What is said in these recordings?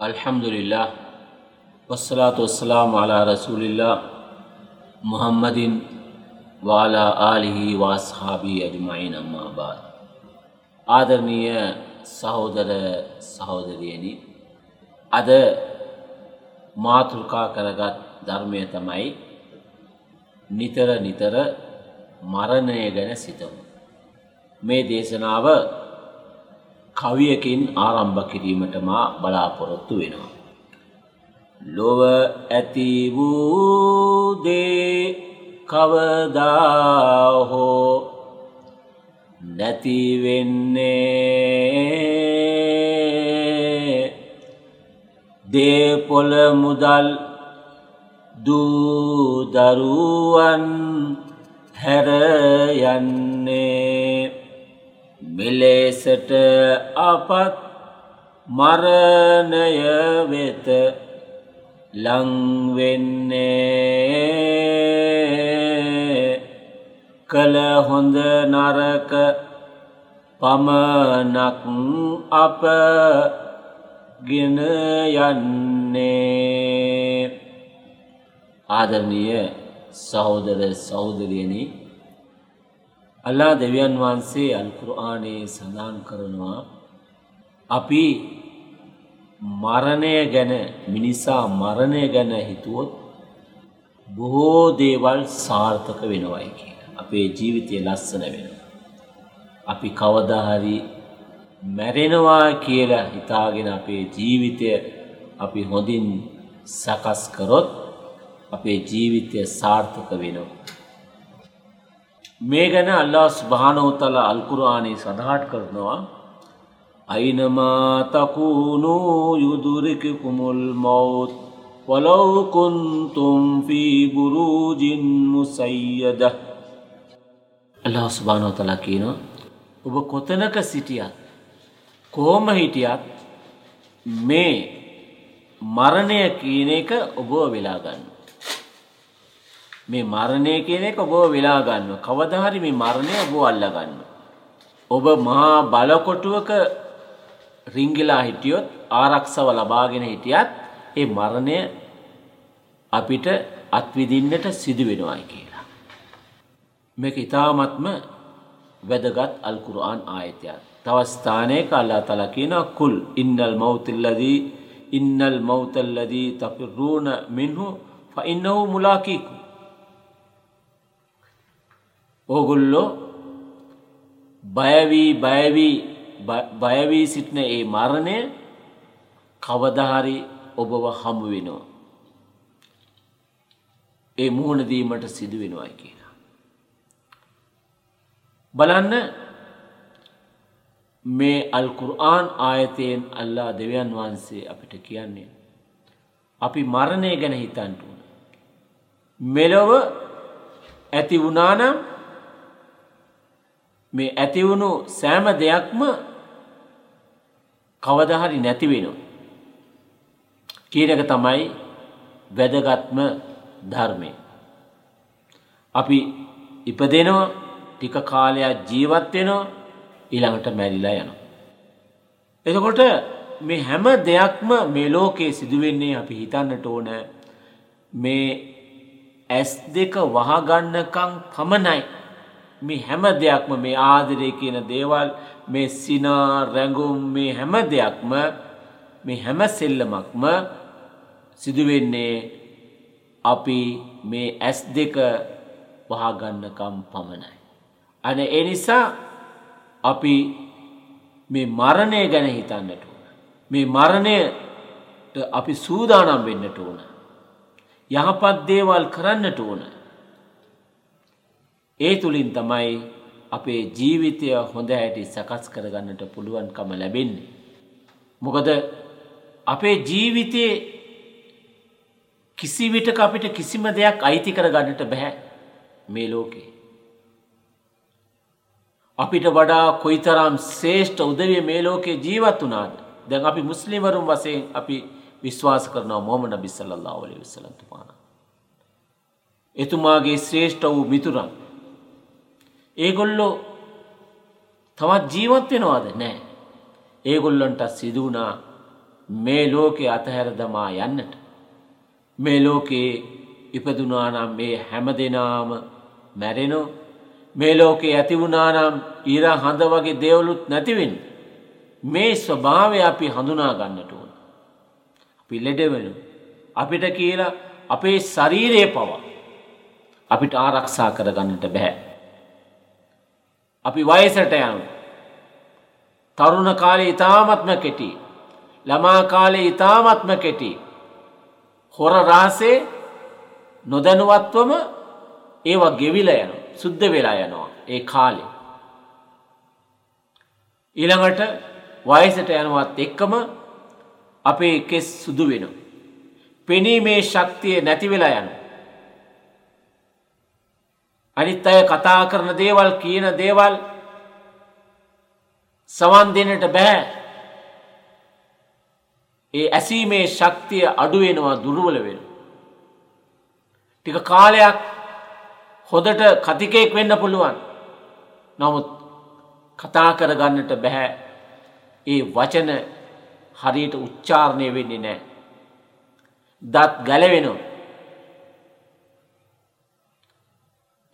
අල්හම්දුලිල්ලා වස්සලාතු වස්සලාම් අලා රසූලිල්ලා මුහම්මදින් වාලා ආලිහි වාස්හාබී අජමයින් අම්මා බාද ආදරණීය සහෝදර සහෝදරියනි අද මාතෘකා කරගත් ධර්මය තමයි නිතර නිතර මරණය ගැන සිතමු මේ දේශනාව කවියකින් ආරම්භ කිරීමට මා බලාපොරොත්තු වෙනවා. ලොව ඇති වූදේ කවදා හෝ නැතිවෙන්නේ දේපොළ මුදල් දූදරුවන් හැර යන්නේ මෙලෙසට අපත් මරණය වෙත ලංවෙන්නේ. කළ හොඳ නරක පමණක් අප ගෙන යන්නේ. ආදරණීය සහෝදර සහෝදරියනි අල්ලා දෙවියන් වහන්සේ අල්කුරආනයේ සඳහන් කරනවා අපි මරණය ගැන මිනිසා මරණය ගැන හිතුවොත් බොහෝ දේවල් සාර්ථක වෙනවයි කියලා. අපේ ජීවිතය ලස්සන වෙනවා. අපි කවදාහරි මැරෙනවා කියලා හිතාගෙන අපේ ජීවිතය අපි හොඳින් සකස් කරොත් අපේ ජීවිතය සාර්ථක වෙනවා. මේ ගැන අල්ලා ස්භානෝතල අල්කුරාණයේ සඳහට කරනවා. අයිනමා තකුණු යුදුරික කුමුල් මෞත් වලවකුන්තුම් ෆී බුරූජින් මුසයියද අල්ලා ස්භානෝතල කියනවා ඔබ කොතනක සිටියත් කෝම හිටියත් මේ මරණය කියන එක ඔබ වෙලා ගන්න. මේ මරණය කියන එක ඔබ වෙලා ගන්න. කවදා හරි මේ මරණය ඔබ අල්ලා ගන්න. ඔබ මහා බලකොටුවක රිංගිලා හිටියොත් ආරක්ෂාව ලබාගෙන හිටියත් ඒ මරණය අපිට අත්විඳින්නට සිදු වෙනවායි කියලා. මේක ඊ타මත්ම වැදගත් අල් කුර්ආන් ආයතයක්. තව ස්ථානයක අල්ලාහ් තලා කියනවා කුල් ඉන්නල් මෞතිල්ලදී ඉන්නල් මෞතල්ලදී තෆිරුන මින්හු ෆඉන්නහු මුලාකීකුම් ඕගොල්ලෝ බයවී බයවී බයවී සිටින ඒ මරණය කවදහරි ඔබව හමු වෙනවා. ඒ මුහුණදීමට සිදු වෙනවායි කියලා. බලන්න මේ අල්කුර්ආන් ආයතයෙන් අල්ලා දෙවියන් වහන්සේ අපිට කියන්නේ. අපි මරණය ගැන හිතන්ට වන. මෙලොව ඇති වුණානම් මේ ඇතිවුණු සෑම දෙයක්ම කවදහරි නැති වෙනවා. කීනක තමයි වැදගත්ම ධර්මය. අපි ඉපදෙනවා ටික කාලයක් ජීවත් වෙනවා ඊළඟට මැරිලා යනවා. එතකොට මේ හැම දෙයක්ම මේ ලෝකයේ සිදුවෙන්නේ අපි හිතන්නට ඕන මේ ඇස් දෙක වහගන්නකං පමණයි මේ හැම දෙයක්ම මේ ආදරය කියන දේවල් මේ සිනා රැඟුම් මේ හැම දෙයක්ම මේ හැම සෙල්ලමක්ම සිදුවෙන්නේ අපි මේ ඇස් දෙක වහගන්නකම් පමණයි. අන ඒ නිසා අපි මේ මරණය ගැන හිතන්නට ඕන. මේ මරණයට අපි සූදානම් වෙන්නට ඕන. යහපත් දේවල් කරන්නට ඕන. ඒ තුළින් තමයි අපේ ජීවිතය හොඳ හැටි සකස් කරගන්නට පුළුවන්කම ලැබෙන්නේ. මොකද අපේ ජීවිතයේ කිසි විටක අපිට කිසිම දෙයක් අයිති කරගන්නට බැහැ මේ ලෝකේ. අපිට වඩා කොයිතරම් ශේෂ්ඨ උදවිය මේ ලෝකේ ජීවත් වුණාද. දැන් අපි මුස්ලිමවරුන් වශයෙන් අපි විශ්වාස කරනවා මොහමඩ නබි සල්ලල්ලාහු අලයිහි වසල්ලම් තුමාණන්. එතුමාගේ ශ්‍රේෂ්ඨ වූ මිතුරන් ඒගොල්ලෝ තවත් ජීවත් වෙනවාද නෑ. ඒගොල්ලොන්ට සිදුවනා මේ ලෝකෙ අතහැර දමා යන්නට. මේ ලෝකයේ ඉපදුනානම් මේ හැම දෙනාම මැරෙනෝ මේ ලෝකේ ඇතිවුණානම් ඉර හඳ වගේ දෙවලුත් නැතිවෙන්. මේ ස්වභාවය අපි හඳුනා ගන්නට ඕන. අපි ලෙඩවෙනු. අපිට කියලා අපේ ශරීරයේ පවා අපිට ආරක්ෂා කරගන්නට බැහැ. අපි වයසට යනු. තරුණ කාලේ ඉතාමත්ම කෙටි. ළමා කාලේ ඉතාමත්ම කෙටි. හොර රාසේ නොදැනුවත්වම ඒවා ගෙවිල යන සුද්ධ වෙලා යනවා ඒ කාලෙ. ඊළඟට වයසට යනවත් එක්කම අපේ කෙස් සුදු වෙන. පෙනීමේ ශක්තිය නැතිවෙලා යන. අනිත් අය කතා කරන දේවල් කියන දේවල් සවන් දෙන්නට බෑ. ඒ ඇසීමේ ශක්තිය අඩුවෙනවා දුර්වල වෙන. ටික කාලයක් හොදට කතිකයෙක් වෙන්න පුළුවන්. නමුත් කතා කරගන්නට බැහැ ඒ වචන හරියට උච්චාරණය වෙන්නේ නෑ. දත් ගැලවෙනවා.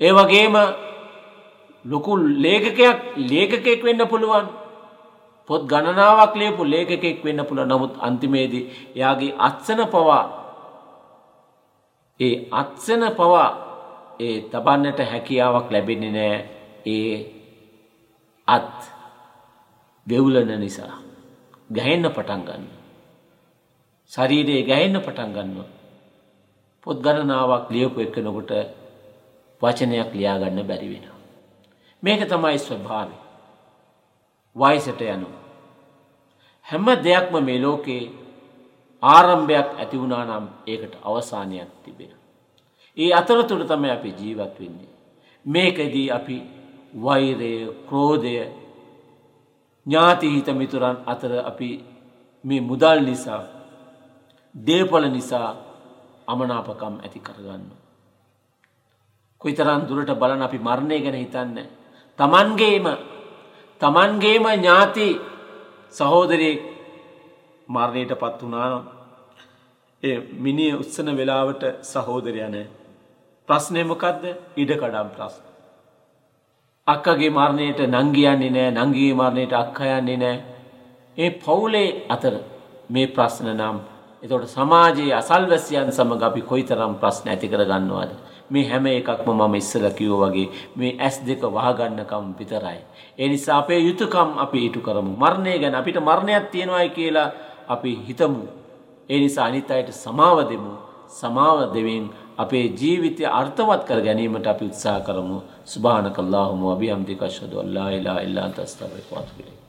ඒ වගේම ලොකු ලේඛකයක් ලේඛකයෙක් වෙන්න පුළුවන්. පොත් ගණනාවක් ලියපු ලේඛකයෙක් වෙන්න පුළුවන්. නමුත් අන්තිමේදී එයාගේ අත්සන පවා ඒ අත්සන පවා ඒ තබන්නට හැකියාවක් ලැබෙන්නේ නෑ ඒ අත් වෙවුලන නිසා. ගැහෙන්න පටන් ගන්න. ශරීරයේ ගැහෙන්න පටන් ගන්නවා. පොත් ගණනාවක් ලියපු එක්කෙනෙකුට වචනයක් ලියාගන්න බැරි වෙනවා. මේක තමයි ස්වභාවය. වයසට යනවා. හැම දෙයක්ම මේ ලෝකේ ආරම්භයක් ඇති වුණා නම් ඒකට අවසානයක් තිබෙන. ඒ අතරතුර තමයි අපි ජීවත් වෙන්නේ. මේකදී අපි වෛරය ක්‍රෝධය ඥාතිහිත මිතුරන් අතර අපි මේ මුදල් නිසා දේපල නිසා අමනාපකම් ඇති කරගන්න. කොයිතරන් දුරට බලන අපි මරණය ගැන හිතන්න. තමන්ගේම තමන්ගේම ඥාති සහෝදරයෙක් මරණයට පත් වනානම් ඒ මිනිිය උත්සන වෙලාවට සහෝදරයන ප්‍රශ්නයමකක්ද ඉඩ කඩම් ප්‍රශ්න. අක්කගේ මරණයට නංගියන්නේ නෑ නංගී මරණයට අක්කයන්නේ නෑ. ඒ පවුලේ අතර මේ ප්‍රශ්න නම් එතොට සමාජයේ අසල්වැසියන් සමඟ අපි කොයි තරම් ප්‍රශ්න ඇති කර ගන්නවාද. මේ හැම එකක්ම මම ඉස්සල කිවෝ වගේ මේ ඇස් දෙක වහගන්නකම් විතරයි. එනිසා අපේ යුතුකම් අපි ඉටු කරමු මරණය ගැන අපිට මරණයක් තියෙනවයි කියලා අපි හිතමු. එනිසා අනිත් අයට සමාව දෙමු සමාව දෙවෙන් අපේ ජීවිතය අර්ථවත් කර ගැනීමට අපි උත්සා කරමු සුභානකල්ලාහුම අභියම්දිකශ්වද අල්ලා ඉලා ඉල්ලා තස්ථාවය පත්විලේ.